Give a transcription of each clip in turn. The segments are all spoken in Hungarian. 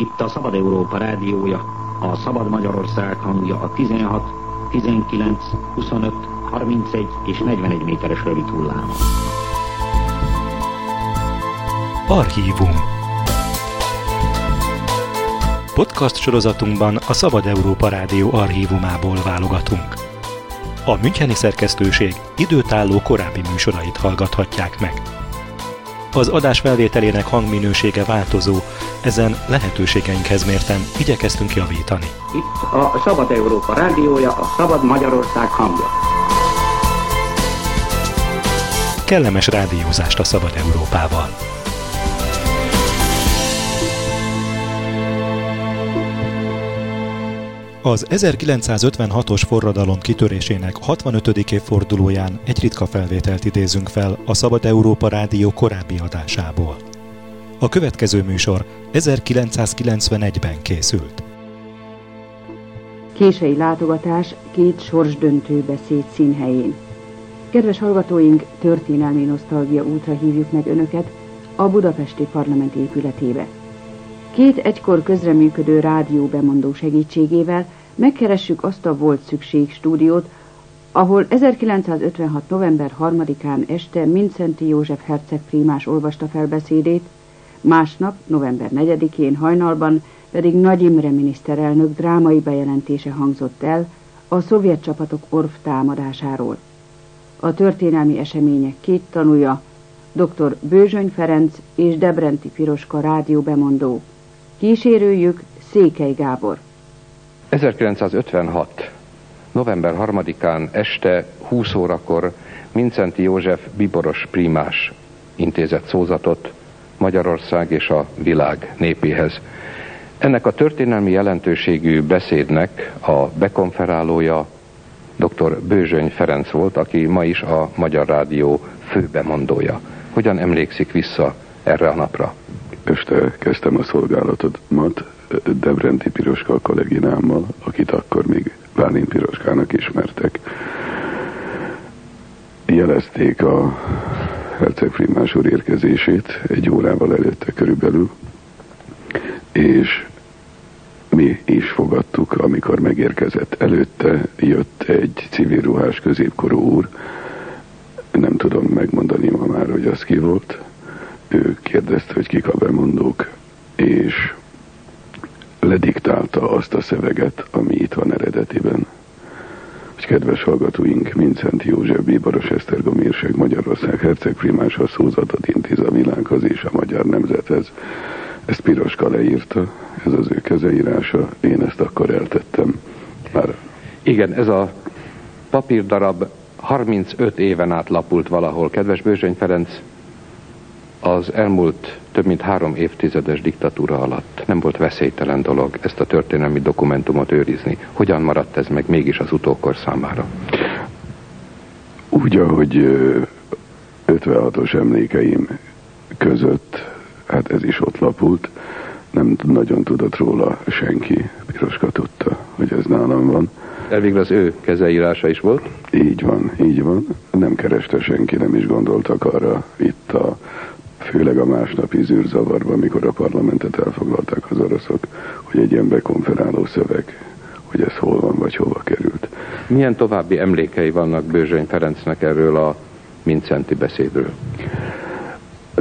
Itt a Szabad Európa rádiója, a Szabad Magyarország hangja a 16, 19, 25, 31 és 41 méteres rövid hullám. Archívum Podcast sorozatunkban a Szabad Európa Rádió archívumából válogatunk. A Müncheni szerkesztőség időtálló korábbi műsorait hallgathatják meg. Az adás felvételének hangminősége változó, ezen lehetőségeinkhez mérten igyekeztünk javítani. Itt a Szabad Európa rádiója, a Szabad Magyarország hangja. Kellemes rádiózást a Szabad Európával! Az 1956-os forradalom kitörésének 65. évfordulóján egy ritka felvételt idézünk fel a Szabad Európa Rádió korábbi adásából. A következő műsor 1991-ben készült. Kései látogatás két sorsdöntő beszéd színhelyén. Kedves hallgatóink, történelmi nosztalgia útra hívjuk meg Önöket a Budapesti Parlament épületébe. Két egykor közreműködő rádió bemondó segítségével megkeressük azt a volt szükség stúdiót, ahol 1956. november 3-án este Mincenti József herceg prímás olvasta fel beszédét, másnap, november 4-én hajnalban pedig Nagy Imre miniszterelnök drámai bejelentése hangzott el a szovjet csapatok orv támadásáról. A történelmi események két tanúja, dr. Bőzsöny Ferenc és Debrenti Piroska rádió bemondó. Kísérőjük Székely Gábor. 1956. november 3-án este 20 órakor Mincenti József Biboros Primás intézett szózatot Magyarország és a világ népéhez. Ennek a történelmi jelentőségű beszédnek a bekonferálója dr. Bőzsöny Ferenc volt, aki ma is a Magyar Rádió főbemondója. Hogyan emlékszik vissza erre a napra? Este kezdtem a szolgálatomat Debrenti Piroska kolléginámmal, akit akkor még Bálint Piroskának ismertek. Jelezték a Herceg Frimás úr érkezését egy órával előtte körülbelül, és mi is fogadtuk, amikor megérkezett. Előtte jött egy civil ruhás középkorú úr, nem tudom megmondani ma már, hogy az ki volt. Ő kérdezte, hogy kik a bemondók, és lediktálta azt a szöveget, ami itt van eredetiben. Hogy kedves hallgatóink, Mincent József, Bíboros Esztergom Írség, Magyarország Herceg Primás a szózatot intéz a világhoz és a magyar nemzethez. Ezt Piroska leírta, ez az ő kezeírása, én ezt akkor eltettem. Már... Igen, ez a papírdarab 35 éven át lapult valahol. Kedves Bőzsöny Ferenc, az elmúlt több mint három évtizedes diktatúra alatt nem volt veszélytelen dolog ezt a történelmi dokumentumot őrizni. Hogyan maradt ez meg mégis az utókor számára? Úgy, ahogy 56-os emlékeim között, hát ez is ott lapult, nem nagyon tudott róla senki. Piroska tudta, hogy ez nálam van. Elvégre az ő kezeírása is volt? Így van, így van. Nem kereste senki, nem is gondoltak arra itt a főleg a másnapi zűrzavarban, mikor a parlamentet elfoglalták az oroszok, hogy egy ilyen bekonferáló szöveg, hogy ez hol van, vagy hova került. Milyen további emlékei vannak Bőzsöny Ferencnek erről a Mincenti beszédről?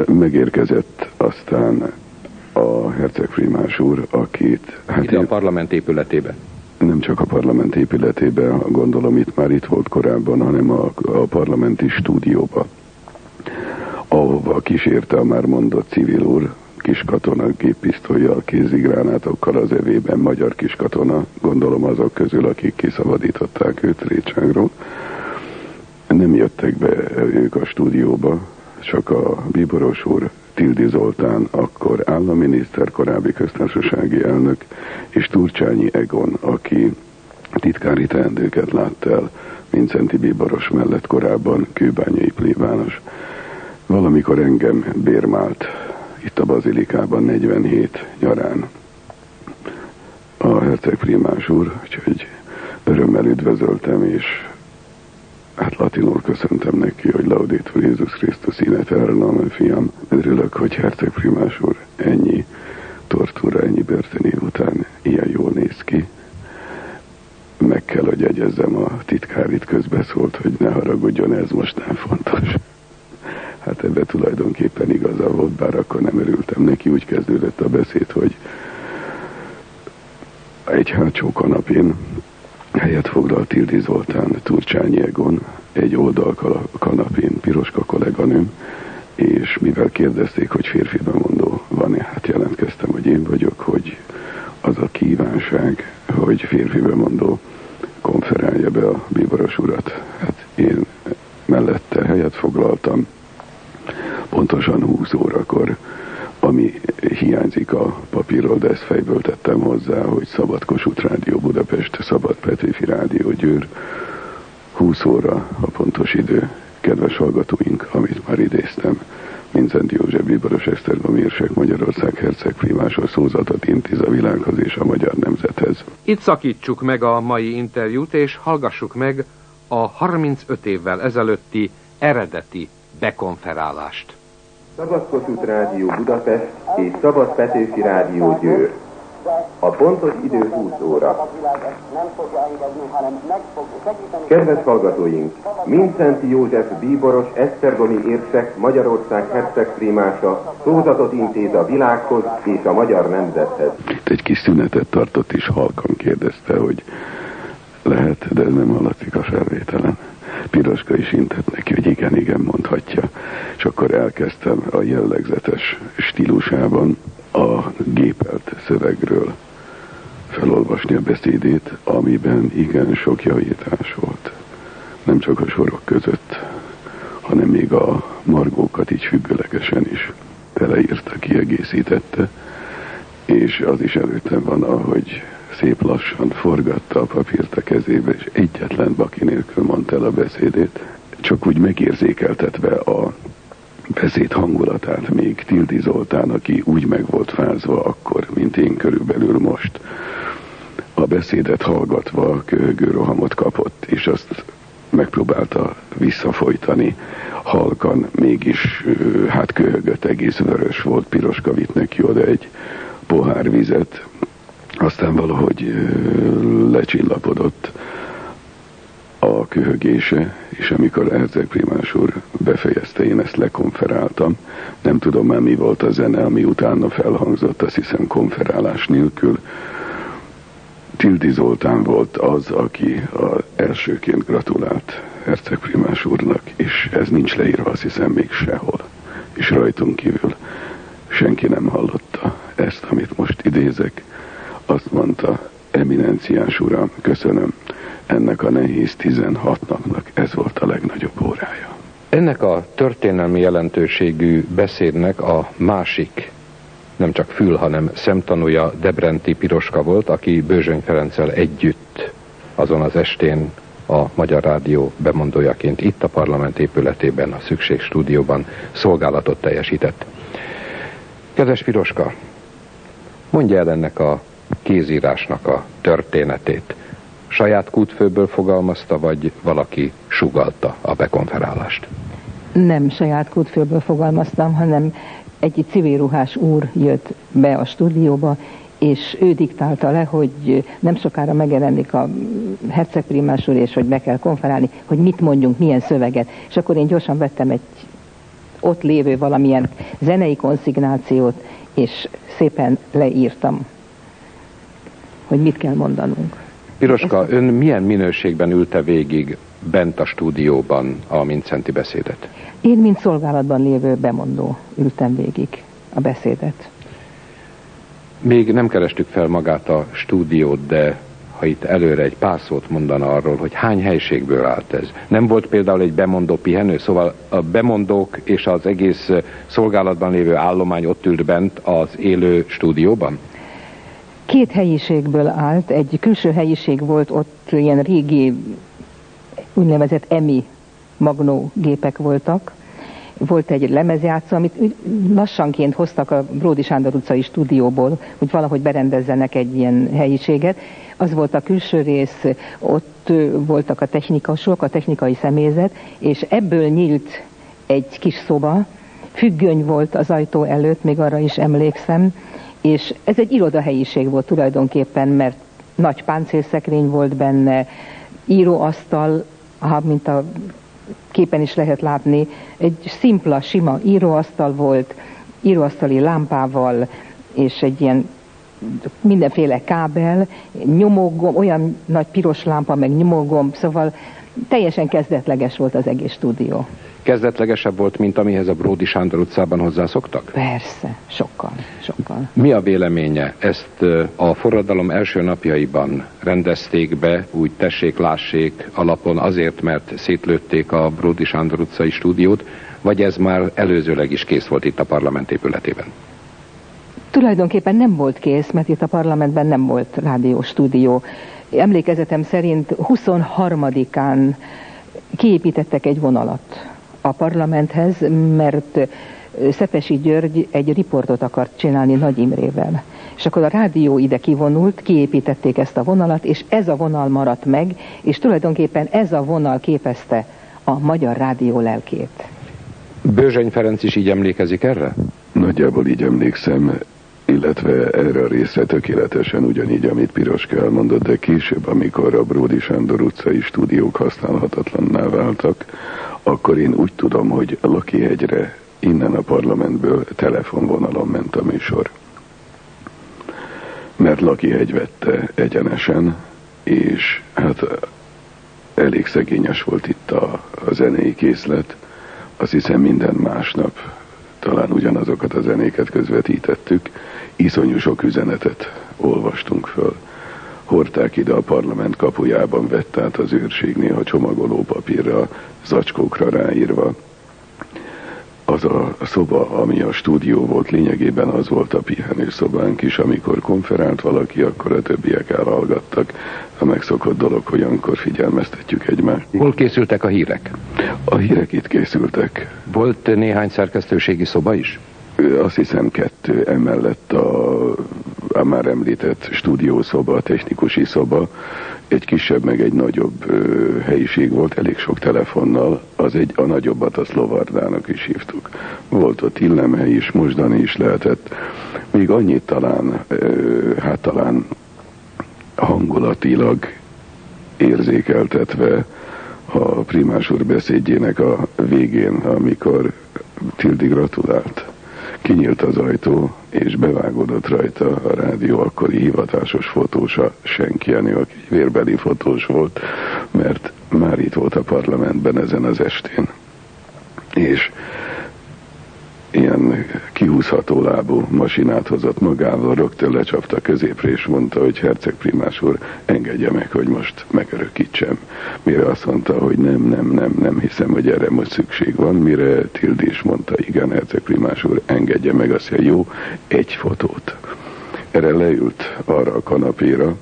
Megérkezett aztán a Herceg Frimás úr, akit... Hát én... a parlament épületébe? Nem csak a parlament épületébe, gondolom itt már itt volt korábban, hanem a, a parlamenti stúdióba ahova kísérte a már mondott civil úr, kis katona géppisztolyjal, kézigránátokkal az evében magyar kis katona, gondolom azok közül, akik kiszabadították őt Récságról. Nem jöttek be ők a stúdióba, csak a Bíboros úr, Tildi Zoltán, akkor államminiszter, korábbi köztársasági elnök, és Turcsányi Egon, aki titkári teendőket látta el Vincenti Bíboros mellett korábban kőbányai plébános. Valamikor engem bérmált itt a Bazilikában 47 nyarán a herceg primás úr, úgyhogy örömmel üdvözöltem, és hát latinul köszöntem neki, hogy Lauditur Jézus Krisztus in eternam, fiam. Örülök, hogy herceg primás úr ennyi tortúra ennyi börtöni után ilyen jól néz ki. Meg kell, hogy egyezzem, a titkár itt közbeszólt, hogy ne haragudjon, ez most nem fontos. Hát ebbe tulajdonképpen igaza volt, bár akkor nem örültem neki. Úgy kezdődött a beszéd, hogy egy hátsó kanapén helyet foglalt Tildi Zoltán Turcsányi Egon, egy oldal kanapén Piroska kolléganőm, és mivel kérdezték, hogy férfi bemondó van-e, hát jelentkeztem, hogy én vagyok, hogy az a kívánság, hogy férfi bemondó konferálja be a bíboros urat. Hát én mellette helyet foglaltam, pontosan 20 órakor, ami hiányzik a papírról, de ezt fejből tettem hozzá, hogy Szabad Kossuth Rádió Budapest, Szabad Petőfi Rádió Győr, 20 óra a pontos idő. Kedves hallgatóink, amit már idéztem, Vincent József Bíboros Esztergom érsek Magyarország herceg primásos szózatot intéz a világhoz és a magyar nemzethez. Itt szakítsuk meg a mai interjút, és hallgassuk meg a 35 évvel ezelőtti eredeti bekonferálást. Szabad Kossuth Rádió Budapest és Szabad Petőfi Rádió Győr. A pontos idő 20 óra. Kedves hallgatóink, Mincenti József bíboros Esztergomi érsek Magyarország hercegprímása szózatot intéz a világhoz és a magyar nemzethez. Itt egy kis szünetet tartott és halkan kérdezte, hogy lehet, de ez nem hallatszik a felvételen. Piroska is intett neki, hogy igen, igen, mondhatja. És akkor elkezdtem a jellegzetes stílusában a gépelt szövegről felolvasni a beszédét, amiben igen sok javítás volt. Nem csak a sorok között, hanem még a margókat így függőlegesen is teleírta, kiegészítette, és az is előttem van, ahogy szép lassan forgatta a papírt a kezébe, és egyetlen baki nélkül mondta el a beszédét, csak úgy megérzékeltetve a beszéd hangulatát még Tildi Zoltán, aki úgy meg volt fázva akkor, mint én körülbelül most. A beszédet hallgatva köhögő rohamot kapott, és azt megpróbálta visszafolytani. Halkan mégis hát köhögött, egész vörös volt, piroska vitt neki oda egy pohár vizet, aztán valahogy lecsillapodott a köhögése, és amikor Erzek Primás úr befejezte, én ezt lekonferáltam. Nem tudom már mi volt a zene, ami utána felhangzott, azt hiszem konferálás nélkül. Tildi Zoltán volt az, aki az elsőként gratulált Herceg Primás úrnak, és ez nincs leírva, azt hiszem még sehol. És rajtunk kívül senki nem hallotta ezt, amit most idézek. Azt mondta, eminenciás uram, köszönöm, ennek a nehéz 16 napnak ez volt a legnagyobb órája. Ennek a történelmi jelentőségű beszédnek a másik, nem csak fül, hanem szemtanúja Debrenti Piroska volt, aki Bőzsöny Ferenccel együtt azon az estén a Magyar Rádió bemondójaként itt a parlament épületében, a szükség stúdióban szolgálatot teljesített. Kedves Piroska, mondja el ennek a kézírásnak a történetét saját kútfőből fogalmazta, vagy valaki sugalta a bekonferálást? Nem saját kútfőből fogalmaztam, hanem egy civil ruhás úr jött be a stúdióba, és ő diktálta le, hogy nem sokára megjelenik a hercegprimás úr, és hogy be kell konferálni, hogy mit mondjunk, milyen szöveget. És akkor én gyorsan vettem egy ott lévő valamilyen zenei konszignációt, és szépen leírtam, hogy mit kell mondanunk. Piroska, ön milyen minőségben ülte végig bent a stúdióban a Mincenti beszédet? Én, mint szolgálatban lévő bemondó ültem végig a beszédet. Még nem kerestük fel magát a stúdiót, de ha itt előre egy pár szót mondana arról, hogy hány helységből állt ez. Nem volt például egy bemondó pihenő, szóval a bemondók és az egész szolgálatban lévő állomány ott ült bent az élő stúdióban? Két helyiségből állt, egy külső helyiség volt, ott ilyen régi úgynevezett EMI magnó gépek voltak, volt egy lemezjátszó, amit lassanként hoztak a Bródi Sándor utcai stúdióból, hogy valahogy berendezzenek egy ilyen helyiséget. Az volt a külső rész, ott voltak a technikasok, a technikai személyzet, és ebből nyílt egy kis szoba, függöny volt az ajtó előtt, még arra is emlékszem, és ez egy irodahelyiség volt tulajdonképpen, mert nagy páncélszekrény volt benne, íróasztal, mint a képen is lehet látni, egy szimpla, sima íróasztal volt, íróasztali lámpával, és egy ilyen mindenféle kábel, nyomogom, olyan nagy piros lámpa, meg nyomogom, szóval teljesen kezdetleges volt az egész stúdió. Kezdetlegesebb volt, mint amihez a Bródi Sándor utcában hozzászoktak? Persze, sokkal, sokkal. Mi a véleménye? Ezt a forradalom első napjaiban rendezték be, úgy tessék-lássék alapon azért, mert szétlőtték a Bródi Sándor utcai stúdiót, vagy ez már előzőleg is kész volt itt a parlament épületében? Tulajdonképpen nem volt kész, mert itt a parlamentben nem volt rádióstúdió. Emlékezetem szerint 23-án kiépítettek egy vonalat a parlamenthez, mert Szepesi György egy riportot akart csinálni Nagy Imrével. És akkor a rádió ide kivonult, kiépítették ezt a vonalat, és ez a vonal maradt meg, és tulajdonképpen ez a vonal képezte a magyar rádió lelkét. Bőzseny Ferenc is így emlékezik erre? Nagyjából így emlékszem, illetve erre a részre tökéletesen ugyanígy, amit Piroska elmondott, de később, amikor a Bródi Sándor utcai stúdiók használhatatlanná váltak, akkor én úgy tudom, hogy Lakihegyre innen a parlamentből telefonvonalon ment a műsor. Mert Lakihegy vette egyenesen, és hát elég szegényes volt itt a, a zenei készlet. Azt hiszem minden másnap talán ugyanazokat a zenéket közvetítettük, iszonyú sok üzenetet olvastunk föl. Hordták ide a parlament kapujában, vett át az őrség néha csomagoló papírra, zacskókra ráírva. Az a szoba, ami a stúdió volt, lényegében az volt a pihenőszobánk is, amikor konferált valaki, akkor a többiek elhallgattak. A megszokott dolog, hogy amikor figyelmeztetjük egymást. Hol készültek a hírek? A hírek itt készültek. Volt néhány szerkesztőségi szoba is? Azt hiszem kettő, emellett a, a már említett stúdiószoba, technikusi szoba, egy kisebb, meg egy nagyobb ö, helyiség volt, elég sok telefonnal, az egy, a nagyobbat a Szlovardának is hívtuk. Volt ott illemhely is, mosdani is lehetett. Még annyit talán, ö, hát talán hangulatilag érzékeltetve a primás úr beszédjének a végén, amikor Tildi gratulált kinyílt az ajtó, és bevágódott rajta a rádió akkori hivatásos fotósa, senki, aki egy vérbeli fotós volt, mert már itt volt a parlamentben ezen az estén. És ilyen kihúzható lábú masinát hozott magával, rögtön lecsapta középre, és mondta, hogy Herceg Primás úr, engedje meg, hogy most megörökítsem. Mire azt mondta, hogy nem, nem, nem, nem hiszem, hogy erre most szükség van. Mire Tildi is mondta, igen, Herceg Primás úr, engedje meg, azt mondja, jó, egy fotót. Erre leült arra a kanapéra,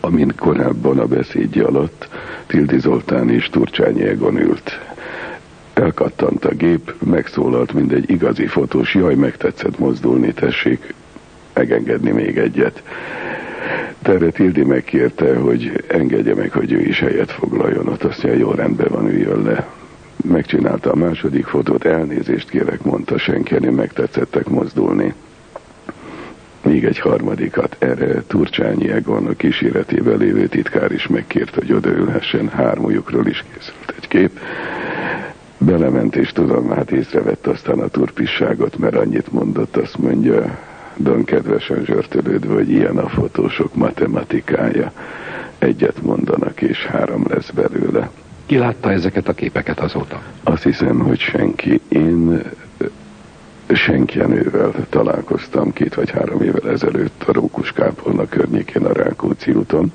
amin korábban a beszédje alatt Tildi Zoltán és Turcsányi Egon ült elkattant a gép, megszólalt, mint egy igazi fotós, jaj, megtetszett mozdulni, tessék megengedni még egyet. Terre Tildi megkérte, hogy engedje meg, hogy ő is helyet foglaljon, ott azt mondja, jó, rendben van, üljön le. Megcsinálta a második fotót, elnézést kérek, mondta senki, én megtetszettek mozdulni. Még egy harmadikat, erre Turcsányi Egon a kíséretében lévő titkár is megkért, hogy odaülhessen, hármójukról is készült egy kép belement, és tudom, hát észrevett aztán a turpisságot, mert annyit mondott, azt mondja, Don kedvesen zsörtölődve, hogy ilyen a fotósok matematikája. Egyet mondanak, és három lesz belőle. Ki látta ezeket a képeket azóta? Azt hiszem, hogy senki. Én Senkjenővel találkoztam két vagy három évvel ezelőtt a Rókus Kápolna környékén a Rákóczi úton.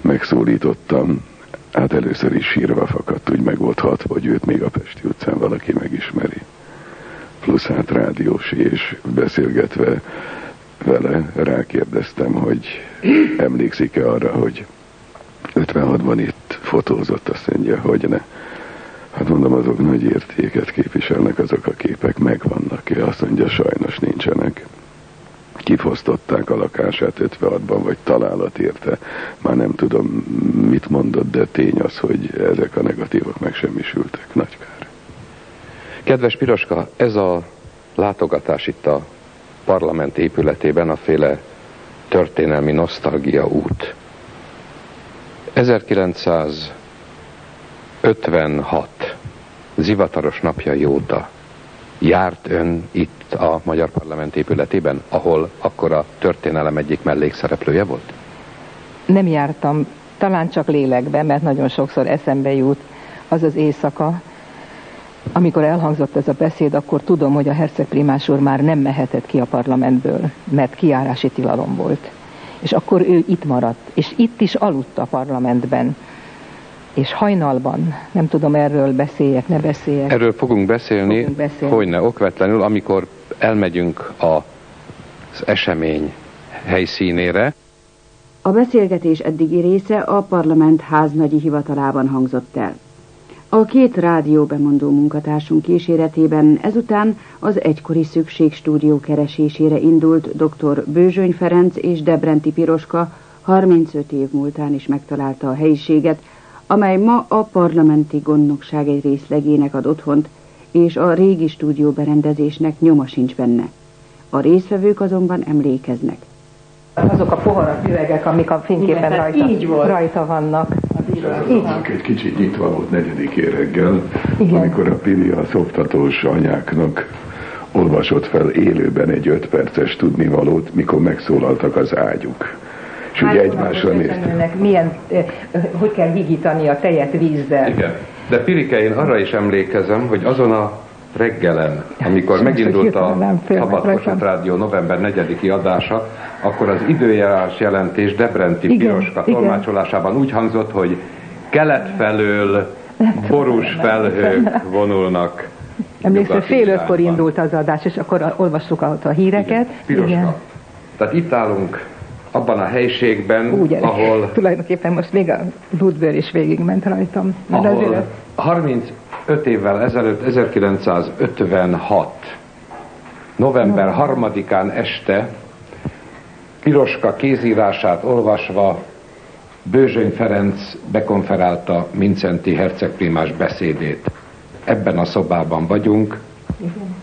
Megszólítottam, Hát először is sírva fakadt, úgy meg volt hatva, hogy őt még a Pesti utcán valaki megismeri. Plusz hát rádiós és beszélgetve vele rákérdeztem, hogy emlékszik-e arra, hogy 56-ban itt fotózott, azt mondja, hogy ne. Hát mondom, azok nagy értéket képviselnek, azok a képek megvannak-e? Azt mondja, sajnos nincsenek kifosztották a lakását 56-ban, vagy találat érte. Már nem tudom, mit mondott, de tény az, hogy ezek a negatívok megsemmisültek. Nagy kár. Kedves Piroska, ez a látogatás itt a parlament épületében a féle történelmi nosztalgia út. 1956 zivataros napjai óta járt ön itt a Magyar Parlament épületében, ahol akkor a történelem egyik mellékszereplője volt? Nem jártam, talán csak lélekben, mert nagyon sokszor eszembe jut az az éjszaka, amikor elhangzott ez a beszéd, akkor tudom, hogy a herceg primás úr már nem mehetett ki a parlamentből, mert kiárási tilalom volt. És akkor ő itt maradt, és itt is aludt a parlamentben. És hajnalban, nem tudom erről beszéljek, ne beszéljek. Erről fogunk beszélni, fogunk beszélni. hogy ne okvetlenül, amikor elmegyünk az esemény helyszínére. A beszélgetés eddigi része a parlament háznagyi hivatalában hangzott el. A két rádió bemondó munkatársunk kíséretében ezután az egykori szükségstúdió keresésére indult dr. Bőzsöny Ferenc és Debrenti Piroska 35 év múltán is megtalálta a helyiséget, amely ma a parlamenti gondnokság egy részlegének ad otthont, és a régi stúdió berendezésnek nyoma sincs benne. A résztvevők azonban emlékeznek. Azok a poharak, üvegek, amik a fényképen Igen, rajta, így volt. rajta vannak. Így. Egy kicsit nyitva volt negyedik éreggel, Igen. amikor a Pili a szoptatós anyáknak olvasott fel élőben egy öt perces tudnivalót, mikor megszólaltak az ágyuk. És ugye egymásra néztek. Milyen, hogy kell higítani a tejet vízzel. Igen. De Pirike, én arra is emlékezem, hogy azon a reggelen, amikor megindult a Szabad Rádió november 4-i adása, akkor az időjárás jelentés Debrenti igen, Piroska igen. tolmácsolásában úgy hangzott, hogy kelet felől borús felhők vonulnak. Emlékszem, fél ötkor indult az adás, és akkor olvassuk a, a híreket. Igen, Piroska. Igen. Tehát itt állunk abban a helységben, Úgy ahol... Tulajdonképpen most még a Ludbőr is végigment rajtam. Mert ahol azért... 35 évvel ezelőtt, 1956. november 3-án este Piroska kézírását olvasva Bőzsöny Ferenc bekonferálta Mincenti hercegprimás beszédét. Ebben a szobában vagyunk. Igen.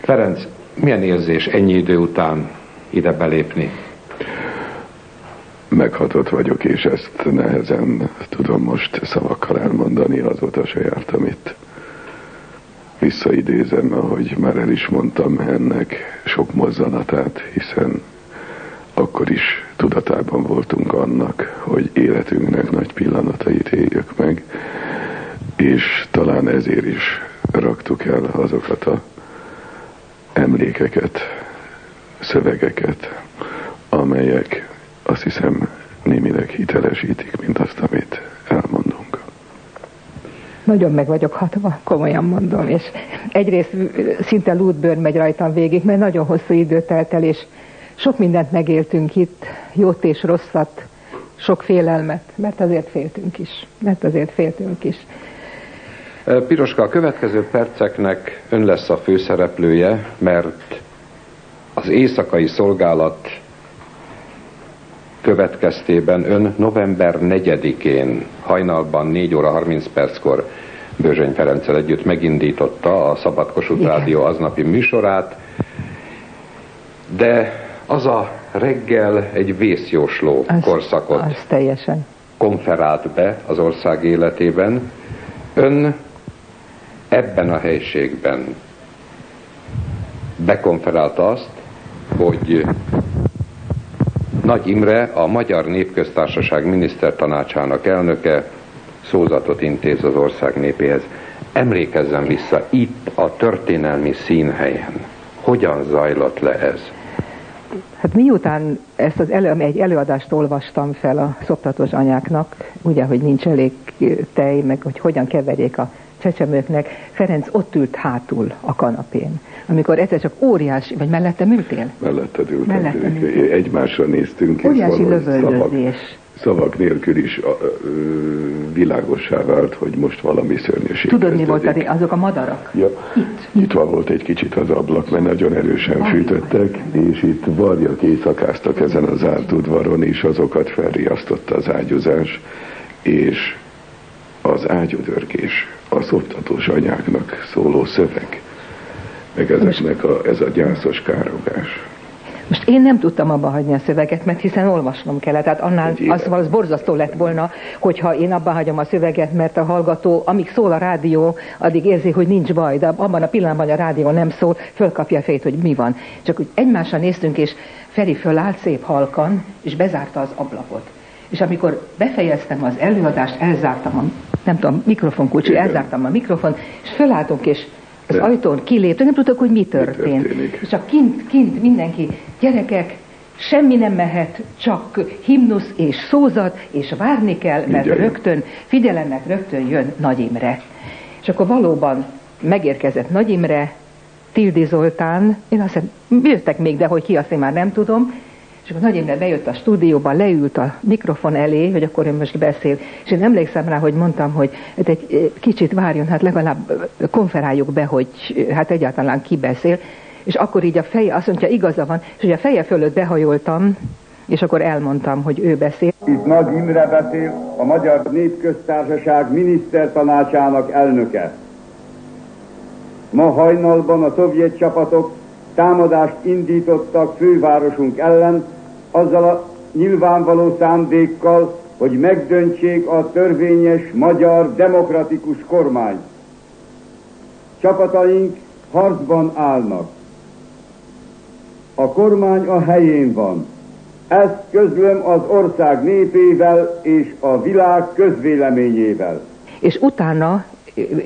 Ferenc, milyen érzés ennyi idő után ide belépni? Meghatott vagyok, és ezt nehezen tudom most szavakkal elmondani, azóta se jártam itt. Visszaidézem, ahogy már el is mondtam ennek sok mozzanatát, hiszen akkor is tudatában voltunk annak, hogy életünknek nagy pillanatait éljük meg, és talán ezért is raktuk el azokat a emlékeket, szövegeket, amelyek azt hiszem némileg hitelesítik, mint azt, amit elmondunk. Nagyon meg vagyok hatva, komolyan mondom, és egyrészt szinte lútbőr megy rajtam végig, mert nagyon hosszú idő telt el, és sok mindent megéltünk itt, jót és rosszat, sok félelmet, mert azért féltünk is, mert azért féltünk is. Piroska, a következő perceknek ön lesz a főszereplője, mert az éjszakai szolgálat következtében ön november 4-én hajnalban 4 óra 30 perckor Bőzsöny Ferenccel együtt megindította a Szabad Kossuth Rádió aznapi műsorát, de az a reggel egy vészjósló az, korszakot az teljesen. konferált be az ország életében. Ön ebben a helységben bekonferálta azt, hogy Nagy Imre, a Magyar Népköztársaság minisztertanácsának elnöke szózatot intéz az ország népéhez. Emlékezzen vissza itt a történelmi színhelyen. Hogyan zajlott le ez? Hát miután ezt az elő, egy előadást olvastam fel a szoptatós anyáknak, ugye, hogy nincs elég tej, meg hogy hogyan keverjék a csecsemőknek, Ferenc ott ült hátul a kanapén. Amikor egyszer csak óriási, vagy mellettem ültél? Melletted ültem. Mellettem ültél. Egymásra néztünk. Óriási lövöldözés. Szavak, szavak nélkül is a, ö, világossá vált, hogy most valami szörnyűség Tudod, mi volt azok a madarak? Ja, itt. Nyitva volt egy kicsit az ablak, mert nagyon erősen Varjuk fűtöttek, és itt varjak éjszakáztak ezen az zárt udvaron, és azokat felriasztotta az ágyúzás, és az ágyudörgés, a szoptatós anyáknak szóló szöveg meg ezeknek a, ez a gyászos károgás. Most én nem tudtam abba hagyni a szöveget, mert hiszen olvasnom kellett. Tehát annál az, az borzasztó lett volna, hogyha én abba hagyom a szöveget, mert a hallgató, amíg szól a rádió, addig érzi, hogy nincs baj, de abban a pillanatban, hogy a rádió nem szól, fölkapja a fejét, hogy mi van. Csak úgy egymásra néztünk, és Feri fölállt szép halkan, és bezárta az ablakot. És amikor befejeztem az előadást, elzártam a, nem tudom, mikrofonkulcsi, elzártam a mikrofon, és fölálltunk, és az De. ajtón kiléptünk, nem tudok, hogy mi történt. Mi történik? és csak kint, kint mindenki, gyerekek, semmi nem mehet, csak himnusz és szózat, és várni kell, mert Mindjárt. rögtön, figyelemnek rögtön jön Nagy Imre. És akkor valóban megérkezett Nagy Imre, Tildi Zoltán, én azt hiszem, jöttek még, de hogy ki, azt én már nem tudom, és akkor Nagy Imre bejött a stúdióba, leült a mikrofon elé, hogy akkor ő most beszél. És én emlékszem rá, hogy mondtam, hogy hát egy eh, kicsit várjon, hát legalább eh, konferáljuk be, hogy eh, hát egyáltalán ki beszél. És akkor így a feje, azt mondja, igaza van, és hogy a feje fölött behajoltam, és akkor elmondtam, hogy ő beszél. Itt Nagy Imre beszél, a Magyar Népköztársaság minisztertanácsának elnöke. Ma hajnalban a szovjet csapatok támadást indítottak fővárosunk ellen, azzal a nyilvánvaló szándékkal, hogy megdöntsék a törvényes magyar demokratikus kormány. Csapataink harcban állnak. A kormány a helyén van. Ezt közlöm az ország népével és a világ közvéleményével. És utána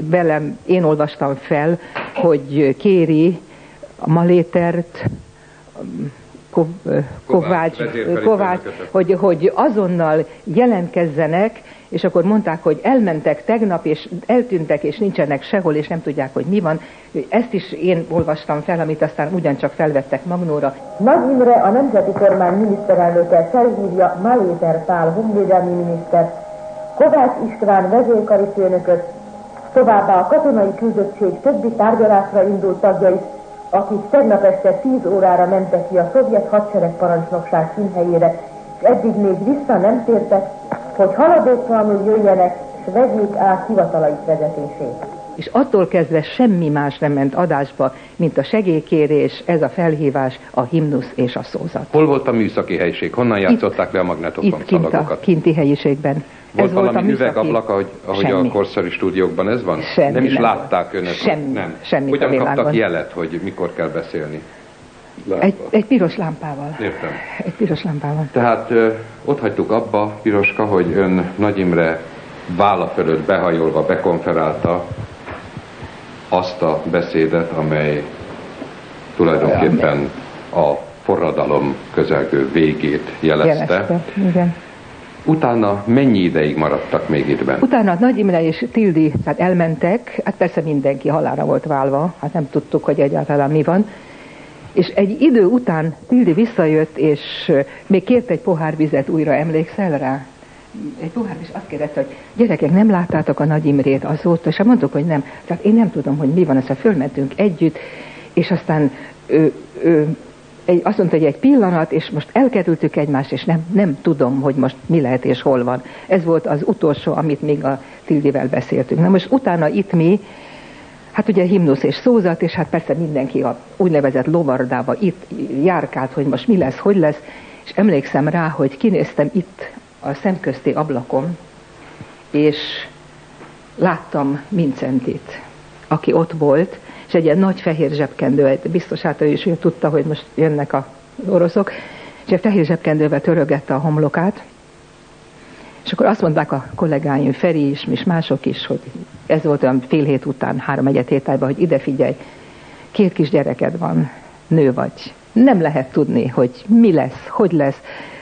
velem én olvastam fel, hogy kéri a Malétert, Kovács, Kovács hogy, hogy azonnal jelentkezzenek, és akkor mondták, hogy elmentek tegnap, és eltűntek, és nincsenek sehol, és nem tudják, hogy mi van. Ezt is én olvastam fel, amit aztán ugyancsak felvettek Magnóra. Nagy Imre, a Nemzeti Kormány miniszterelnöke felhívja Maléter Pál honvédelmi miniszter, Kovács István vezérkari főnököt, továbbá a katonai küldöttség többi tárgyalásra indult tagjait, akik tegnap este 10 órára mentek ki a szovjet hadseregparancsnokság színhelyére, és eddig még vissza nem tértek, hogy haladéktalanul jöjjenek, és vegyék át hivatalaik vezetését. És attól kezdve semmi más nem ment adásba, mint a segélykérés, ez a felhívás, a himnusz és a szózat. Hol volt a műszaki helyiség? Honnan játszották itt, le a magnetofon Itt kint a kinti helyiségben. Volt ez valami volt üvegablak, ahogy, ahogy a korszerű stúdiókban ez van? Semmi nem is nem látták önök? Semmi, nem. Semmi Hogyan kaptak jelet, hogy mikor kell beszélni? Egy, egy piros lámpával. Értem. Egy piros lámpával. Tehát ö, ott hagytuk abba, Piroska, hogy ön Nagy Imre válla fölött behajolva bekonferálta azt a beszédet, amely tulajdonképpen a forradalom közelgő végét jelezte. jelezte igen. Utána mennyi ideig maradtak még itt bent? Utána Nagy Imre és Tildi hát elmentek, hát persze mindenki halára volt válva, hát nem tudtuk, hogy egyáltalán mi van. És egy idő után Tildi visszajött, és még kért egy pohár vizet újra, emlékszel rá? Egy pohár és azt kérdezte, hogy gyerekek, nem láttátok a Nagy Imrét azóta? És mondtuk, hogy nem. Tehát én nem tudom, hogy mi van, ezt fölmentünk együtt, és aztán ő, ő egy, azt mondta, hogy egy pillanat, és most elkerültük egymást, és nem, nem tudom, hogy most mi lehet és hol van. Ez volt az utolsó, amit még a Tildivel beszéltünk. Na most utána itt mi, hát ugye himnusz és szózat, és hát persze mindenki a úgynevezett lovardába itt járkált, hogy most mi lesz, hogy lesz, és emlékszem rá, hogy kinéztem itt a szemközti ablakon, és láttam Mincentit, aki ott volt, és egy ilyen nagy fehér zsebkendő, biztos hát ő is ő tudta, hogy most jönnek az oroszok, és egy fehér zsebkendővel törögette a homlokát, és akkor azt mondták a kollégáim, Feri is, és mások is, hogy ez volt olyan fél hét után, három egyet hétájban, hogy ide figyelj, két kis gyereked van, nő vagy. Nem lehet tudni, hogy mi lesz, hogy lesz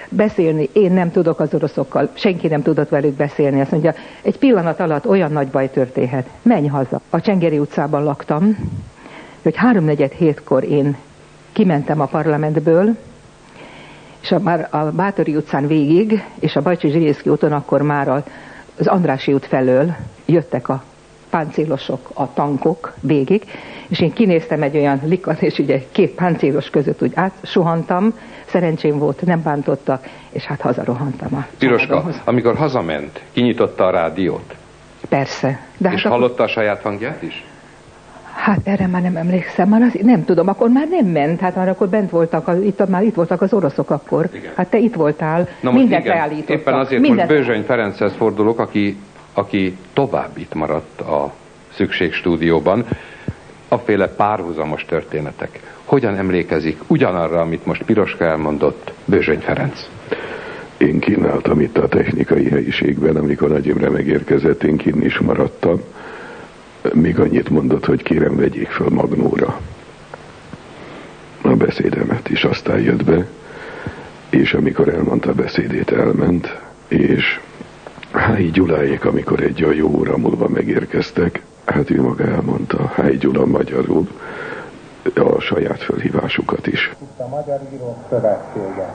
beszélni, én nem tudok az oroszokkal, senki nem tudott velük beszélni. Azt mondja, egy pillanat alatt olyan nagy baj történhet. Menj haza. A Csengeri utcában laktam, hogy háromnegyed hétkor én kimentem a parlamentből, és a, már a Bátori utcán végig, és a Bajcsi Zsilészki úton akkor már az Andrási út felől jöttek a páncélosok, a tankok végig, és én kinéztem egy olyan likat, és ugye két páncélos között úgy átsuhantam, szerencsém volt, nem bántottak, és hát hazarohantam a Piroska, amikor hazament, kinyitotta a rádiót? Persze. De és hát hallotta a saját hangját is? Hát erre már nem emlékszem, már az, nem tudom, akkor már nem ment, hát már akkor bent voltak, itt, már itt voltak az oroszok akkor. Igen. Hát te itt voltál, Na mindent igen, Éppen azért mindent... most Bőzsöny Ferenchez fordulok, aki, aki tovább itt maradt a szükségstúdióban, aféle párhuzamos történetek. Hogyan emlékezik ugyanarra, amit most Piroska elmondott Bőzsöny Ferenc? Én kínáltam itt a technikai helyiségben, amikor Nagy Imre megérkezett, én kín is maradtam. Még annyit mondott, hogy kérem vegyék föl Magnóra a beszédemet, és aztán jött be, és amikor elmondta a beszédét, elment, és Háj Gyuláék, amikor egy a jó óra múlva megérkeztek, hát ő maga elmondta, Háj Gyula magyarul, a saját felhívásukat is. Itt a Magyar Írók Szövetsége.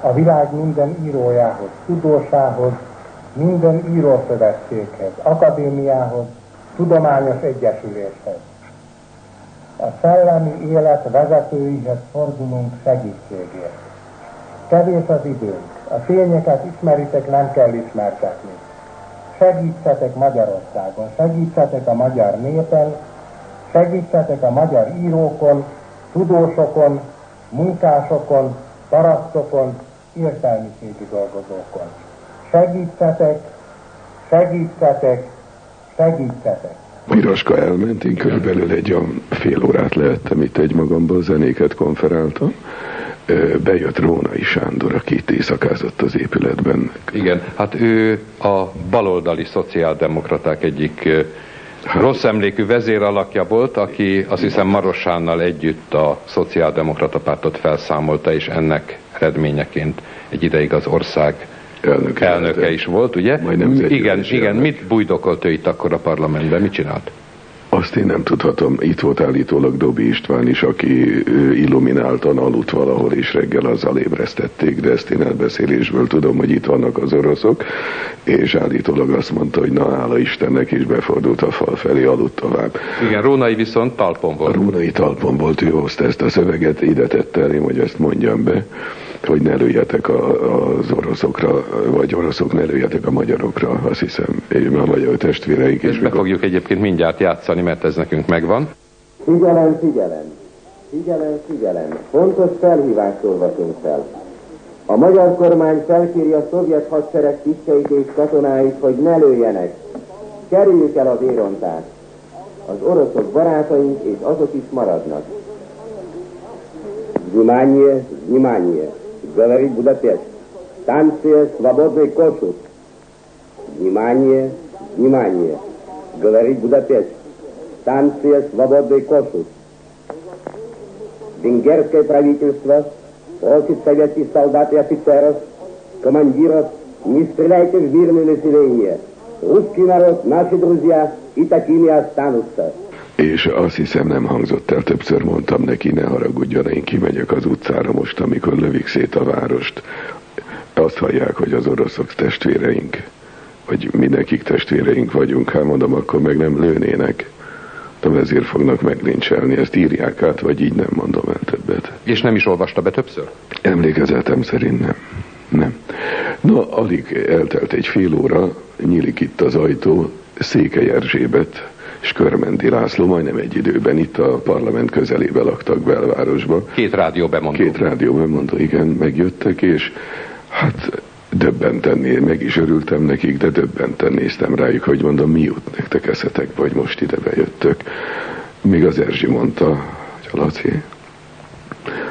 A világ minden írójához, tudósához, minden írószövetséghez, akadémiához, tudományos egyesüléshez. A szellemi élet vezetőihez fordulunk segítségért. Kevés az időnk, a tényeket ismeritek, nem kell ismertetni. Segítsetek Magyarországon, segítsetek a magyar népen, segítsetek a magyar írókon, tudósokon, munkásokon, parasztokon, értelmiségi dolgozókon. Segítsetek, segítsetek, segítsetek. Piroska elment, én körülbelül egy olyan fél órát lehettem itt egy magamban, zenéket konferáltam. Bejött Rónai Sándor, aki itt éjszakázott az épületben. Igen, hát ő a baloldali szociáldemokraták egyik rossz emlékű vezéralakja volt, aki azt hiszem Marosánnal együtt a szociáldemokrata pártot felszámolta, és ennek eredményeként egy ideig az ország elnöke, elnöke is volt, ugye? Igen, igen, mit bújdokolt ő itt akkor a parlamentben, mit csinált? Azt én nem tudhatom. Itt volt állítólag Dobi István is, aki illumináltan aludt valahol, és reggel azzal ébresztették, de ezt én elbeszélésből tudom, hogy itt vannak az oroszok, és állítólag azt mondta, hogy na, hála Istennek is befordult a fal felé, aludt tovább. Igen, Rónai viszont talpon volt. A Rónai talpon volt, ő hozta ezt a szöveget, ide tette elém, hogy ezt mondjam be hogy ne lőjetek a, az oroszokra, vagy oroszok ne lőjetek a magyarokra, azt hiszem, én a magyar testvéreik. És, és be fogjuk egyébként mindjárt játszani, mert ez nekünk megvan. Figyelem, figyelem! Figyelem, figyelem! Fontos felhívást olvasunk fel. A magyar kormány felkéri a szovjet hadsereg tiszteit és katonáit, hogy ne lőjenek. Kerüljük el a vérontást. Az oroszok barátaink és azok is maradnak. Внимание, внимание! Говорит Будапешт. Станция «Свободный Кошут». Внимание, внимание, говорит Будапешт. Станция «Свободный Кошут». Венгерское правительство просит советских солдат и офицеров, командиров, не стреляйте в мирное население. Русский народ, наши друзья, и такими останутся. És azt hiszem nem hangzott el, többször mondtam neki, ne haragudjon, én kimegyek az utcára most, amikor lövik szét a várost. Azt hallják, hogy az oroszok testvéreink, vagy mindenkik testvéreink vagyunk, hát mondom, akkor meg nem lőnének. De ezért fognak meglincselni, ezt írják át, vagy így nem mondom el többet. És nem is olvasta be többször? Emlékezetem szerint nem. Nem. Na, alig eltelt egy fél óra, nyílik itt az ajtó, Székely Erzsébet és Körmenti László majdnem egy időben itt a parlament közelébe laktak belvárosba. Két rádió bemondó. Két rádió bemondó, igen, megjöttek, és hát döbbenten, meg is örültem nekik, de döbbenten néztem rájuk, hogy mondom, mi jut nektek eszetek, vagy most ide bejöttök. Még az Erzsi mondta, hogy Laci,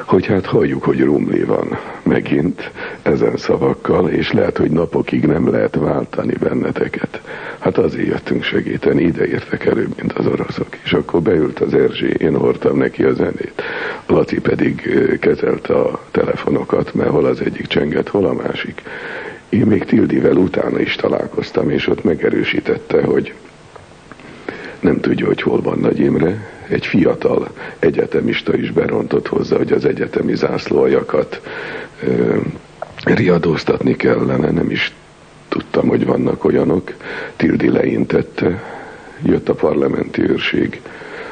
hogy hát halljuk, hogy rumli van megint ezen szavakkal, és lehet, hogy napokig nem lehet váltani benneteket. Hát azért jöttünk segíteni, ide értek előbb, mint az oroszok. És akkor beült az Erzsé, én hordtam neki a zenét. Laci pedig kezelte a telefonokat, mert hol az egyik csenget, hol a másik. Én még Tildivel utána is találkoztam, és ott megerősítette, hogy nem tudja, hogy hol van Nagy Imre, egy fiatal egyetemista is berontott hozzá, hogy az egyetemi zászlóajakat ö, riadóztatni kellene, nem is tudtam, hogy vannak olyanok. Tildi leintette, jött a parlamenti őrség,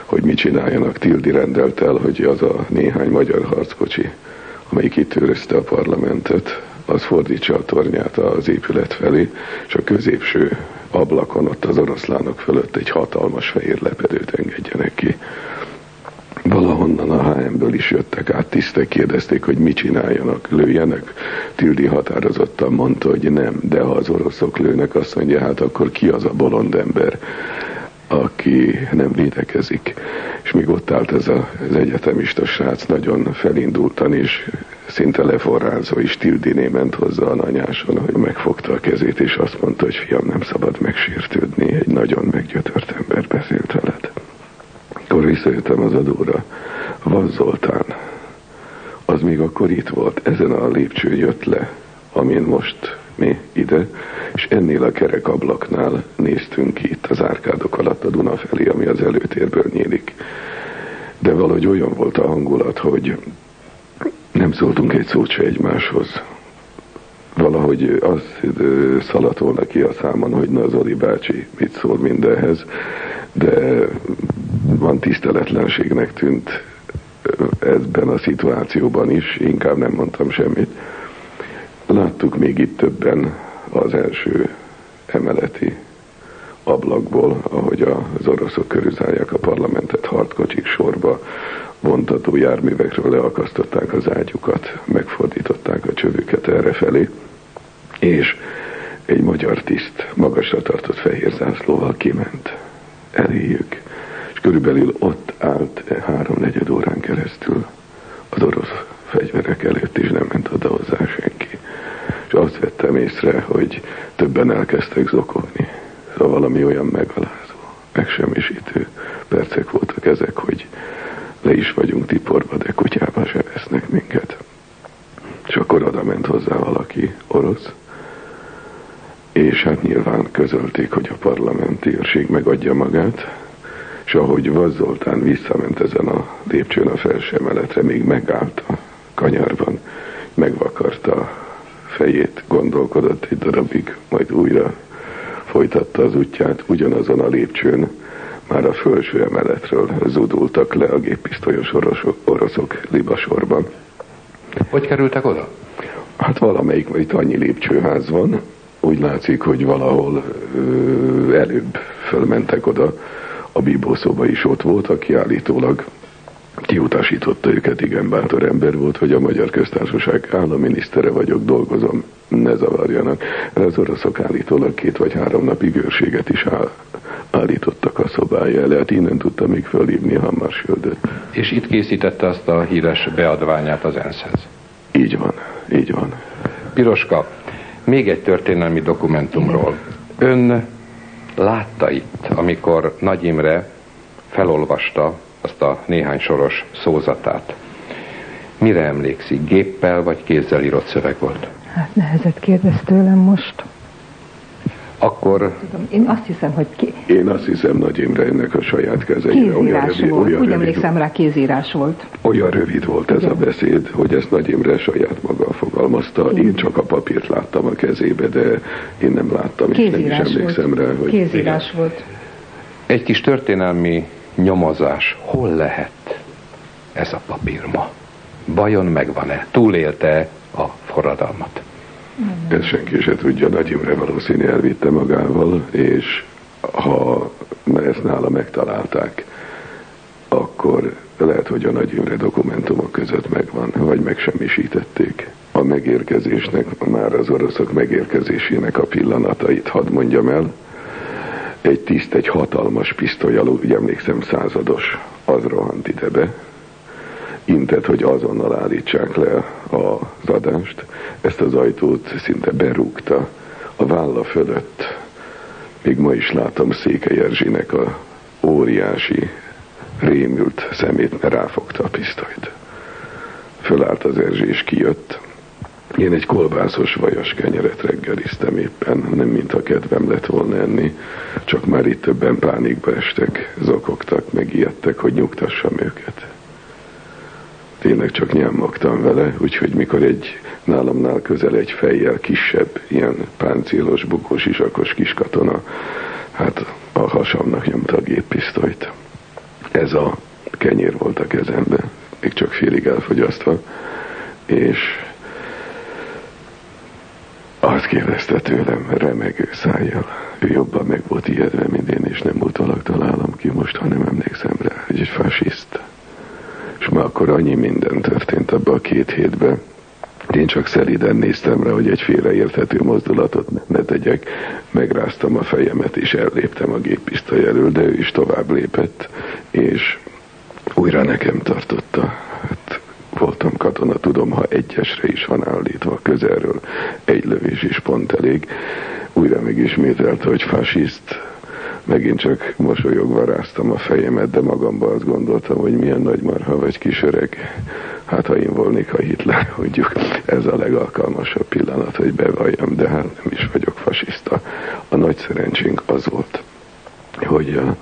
hogy mit csináljanak. Tildi rendelt el, hogy az a néhány magyar harckocsi, amelyik itt őrizte a parlamentet, az fordítsa a tornyát az épület felé, és a középső ablakon ott az oroszlánok fölött egy hatalmas fehér lepedőt engedjenek ki. Valahonnan a HM-ből is jöttek át tisztek, kérdezték, hogy mit csináljanak, lőjenek. Tildi határozottan mondta, hogy nem, de ha az oroszok lőnek, azt mondja, hát akkor ki az a bolond ember, aki nem védekezik. És még ott állt ez a, az egyetemista srác nagyon felindultan, és szinte leforrázva is Tildiné ment hozzá a nanyáson, hogy megfogta a kezét, és azt mondta, hogy fiam, nem szabad megsértődni, egy nagyon meggyötört ember beszélt veled. Akkor visszajöttem az adóra. Van Zoltán. Az még akkor itt volt, ezen a lépcsőn jött le, amin most mi ide, és ennél a kerekablaknál néztünk ki itt az árkádok alatt a Duna felé, ami az előtérből nyílik. De valahogy olyan volt a hangulat, hogy nem szóltunk egy szót se egymáshoz. Valahogy az szaladt volna ki a számon, hogy na Zoli bácsi mit szól mindenhez, de van tiszteletlenségnek tűnt ebben a szituációban is, inkább nem mondtam semmit. Láttuk még itt többen az első emeleti ablakból, ahogy az oroszok körülzálják a parlamentet hardkocsik sorba, vontató járművekről leakasztották az ágyukat, megfordították a csövüket errefelé, és egy magyar tiszt magasra tartott fehér zászlóval kiment. Eléjük. És körülbelül ott állt háromnegyed órán keresztül az orosz fegyverek előtt, és nem ment oda hozzá senki. Azt vettem észre, hogy többen elkezdtek zokogni. Szóval valami olyan megalázó, megsemmisítő percek voltak ezek, hogy le is vagyunk tiporva, de kutyába se vesznek minket. És akkor oda ment hozzá valaki, orosz, és hát nyilván közölték, hogy a parlamenti őrség megadja magát, és ahogy Vaz Zoltán visszament ezen a lépcsőn a felső emeletre, még megállt a kanyarban, megvakarta fejét, gondolkodott egy darabig, majd újra folytatta az útját ugyanazon a lépcsőn, már a felső emeletről zudultak le a géppisztolyos oroszok, oroszok libasorban. Hogy kerültek oda? Hát valamelyik, itt annyi lépcsőház van, úgy látszik, hogy valahol ö, előbb fölmentek oda, a bíbószoba is ott volt, aki állítólag kiutasította őket, igen bátor ember volt, hogy a Magyar Köztársaság államminisztere vagyok, dolgozom, ne zavarjanak. Az oroszok állítólag két vagy három napig őrséget is áll, állítottak a szobája elé, hát innen tudta még fölhívni Hammarsjöldöt. És itt készítette azt a híres beadványát az ENSZ-hez. Így van, így van. Piroska, még egy történelmi dokumentumról. Ön látta itt, amikor Nagy Imre felolvasta azt a néhány soros szózatát. Mire emlékszik? Géppel vagy kézzel írott szöveg volt? Hát nehezet kérdez tőlem most. Akkor... Tudom, én azt hiszem, hogy ki... Én azt hiszem Nagy Imre a saját kezeire. Kézírás rövid, volt. Úgy rövid, emlékszem rá, kézírás volt. Olyan rövid volt ez Igen. a beszéd, hogy ezt Nagy Imre saját maga fogalmazta. Igen. Én csak a papírt láttam a kezébe, de én nem láttam, kézírás és nem is emlékszem volt. rá, hogy... Kézírás Igen. volt. Egy kis történelmi nyomozás. Hol lehet ez a papír ma? Vajon megvan-e? Túlélte a forradalmat? Ezt senki se tudja, Nagy Imre valószínű elvitte magával, és ha ezt nála megtalálták, akkor lehet, hogy a Nagy Imre dokumentumok között megvan, vagy megsemmisítették. A megérkezésnek, már az oroszok megérkezésének a pillanatait hadd mondjam el. Egy tiszt, egy hatalmas pisztolyal, úgy emlékszem százados, az rohant idebe, intett, hogy azonnal állítsák le az adást. Ezt az ajtót szinte berúgta a válla fölött. Még ma is látom Székely Erzsinek a óriási rémült szemét, mert ráfogta a pisztolyt. Fölállt az Erzsi és kijött. Én egy kolbászos vajas kenyeret reggeliztem éppen, nem mintha kedvem lett volna enni, csak már itt többen pánikba estek, zokogtak, megijedtek, hogy nyugtassam őket tényleg csak nyámogtam vele, úgyhogy mikor egy nálamnál közel egy fejjel kisebb, ilyen páncélos, bukós, isakos kis katona, hát a hasamnak nyomta a géppisztolyt. Ez a kenyér volt a kezemben, még csak félig elfogyasztva, és Azt kérdezte tőlem remegő szájjal. Ő jobban meg volt ijedve, mint én, és nem utólag találom ki most, hanem emlékszem rá, hogy egy fasiszt. És már akkor annyi minden történt abban a két hétben, én csak szeliden néztem rá, hogy egy félreérthető mozdulatot ne tegyek. Megráztam a fejemet, és elléptem a géppisztoly elől, de ő is tovább lépett, és újra nekem tartotta. Voltam katona, tudom, ha egyesre is van állítva közelről, egy lövés is pont elég. Újra megismételte, hogy fasiszt, megint csak mosolyogva ráztam a fejemet, de magamban azt gondoltam, hogy milyen nagy marha vagy kis öreg. Hát ha én volnék a Hitler, mondjuk ez a legalkalmasabb pillanat, hogy bevalljam, de hát nem is vagyok fasiszta. A nagy szerencsénk az volt, hogy a,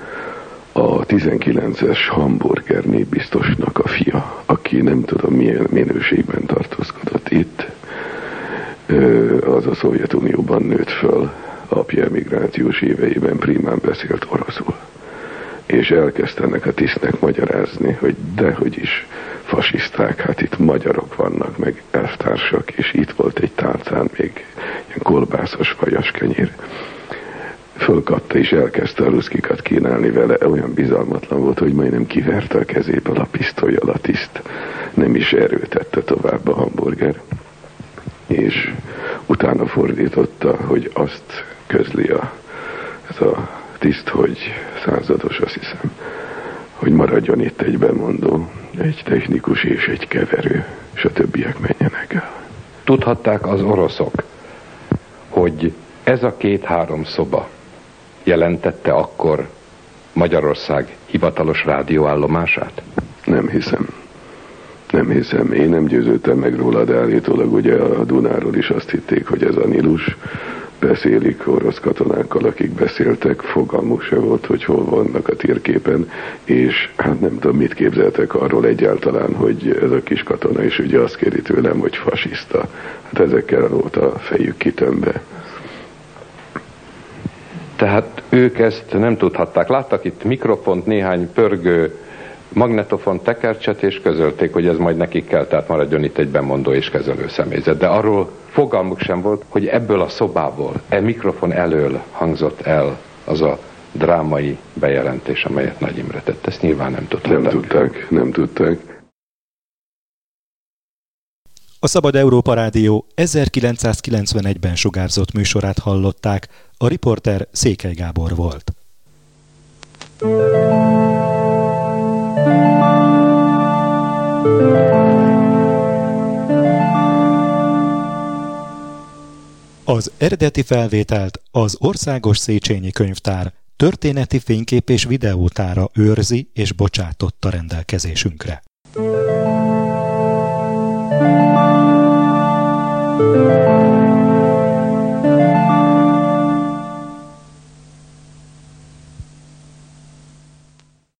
a 19-es hamburger népbiztosnak a fia, aki nem tudom milyen minőségben tartózkodott itt, az a Szovjetunióban nőtt föl, apja emigrációs éveiben primán beszélt oroszul. És elkezdte ennek a tisztnek magyarázni, hogy dehogy is fasiszták, hát itt magyarok vannak, meg elvtársak, és itt volt egy tárcán még ilyen kolbászos vajas kenyér. Fölkapta és elkezdte a ruszkikat kínálni vele, olyan bizalmatlan volt, hogy majdnem kiverte a kezéből a pisztolyjal a tiszt. Nem is erőtette tovább a hamburger. És utána fordította, hogy azt közli a, ez a tiszt, hogy százados, azt hiszem, hogy maradjon itt egy bemondó, egy technikus és egy keverő, és a többiek menjenek el. Tudhatták az oroszok, hogy ez a két-három szoba jelentette akkor Magyarország hivatalos rádióállomását? Nem hiszem. Nem hiszem. Én nem győződtem meg róla, de állítólag ugye a Dunáról is azt hitték, hogy ez a Nilus, beszélik orosz katonákkal, akik beszéltek, fogalmuk se volt, hogy hol vannak a térképen, és hát nem tudom, mit képzeltek arról egyáltalán, hogy ez a kis katona is ugye azt kéri tőlem, hogy fasiszta. Hát ezekkel volt a fejük kitömbe. Tehát ők ezt nem tudhatták. Láttak itt mikrofont, néhány pörgő magnetofon tekercset, és közölték, hogy ez majd nekik kell, tehát maradjon itt egy bemondó és kezelő személyzet. De arról fogalmuk sem volt, hogy ebből a szobából, e mikrofon elől hangzott el az a drámai bejelentés, amelyet Nagy Imre tett. Ezt nyilván nem tudták. Nem tudták, nem tudták. A Szabad Európa Rádió 1991-ben sugárzott műsorát hallották, a riporter Székely Gábor volt. Az eredeti felvételt az Országos Széchenyi Könyvtár történeti fénykép és videótára őrzi és bocsátotta rendelkezésünkre. Música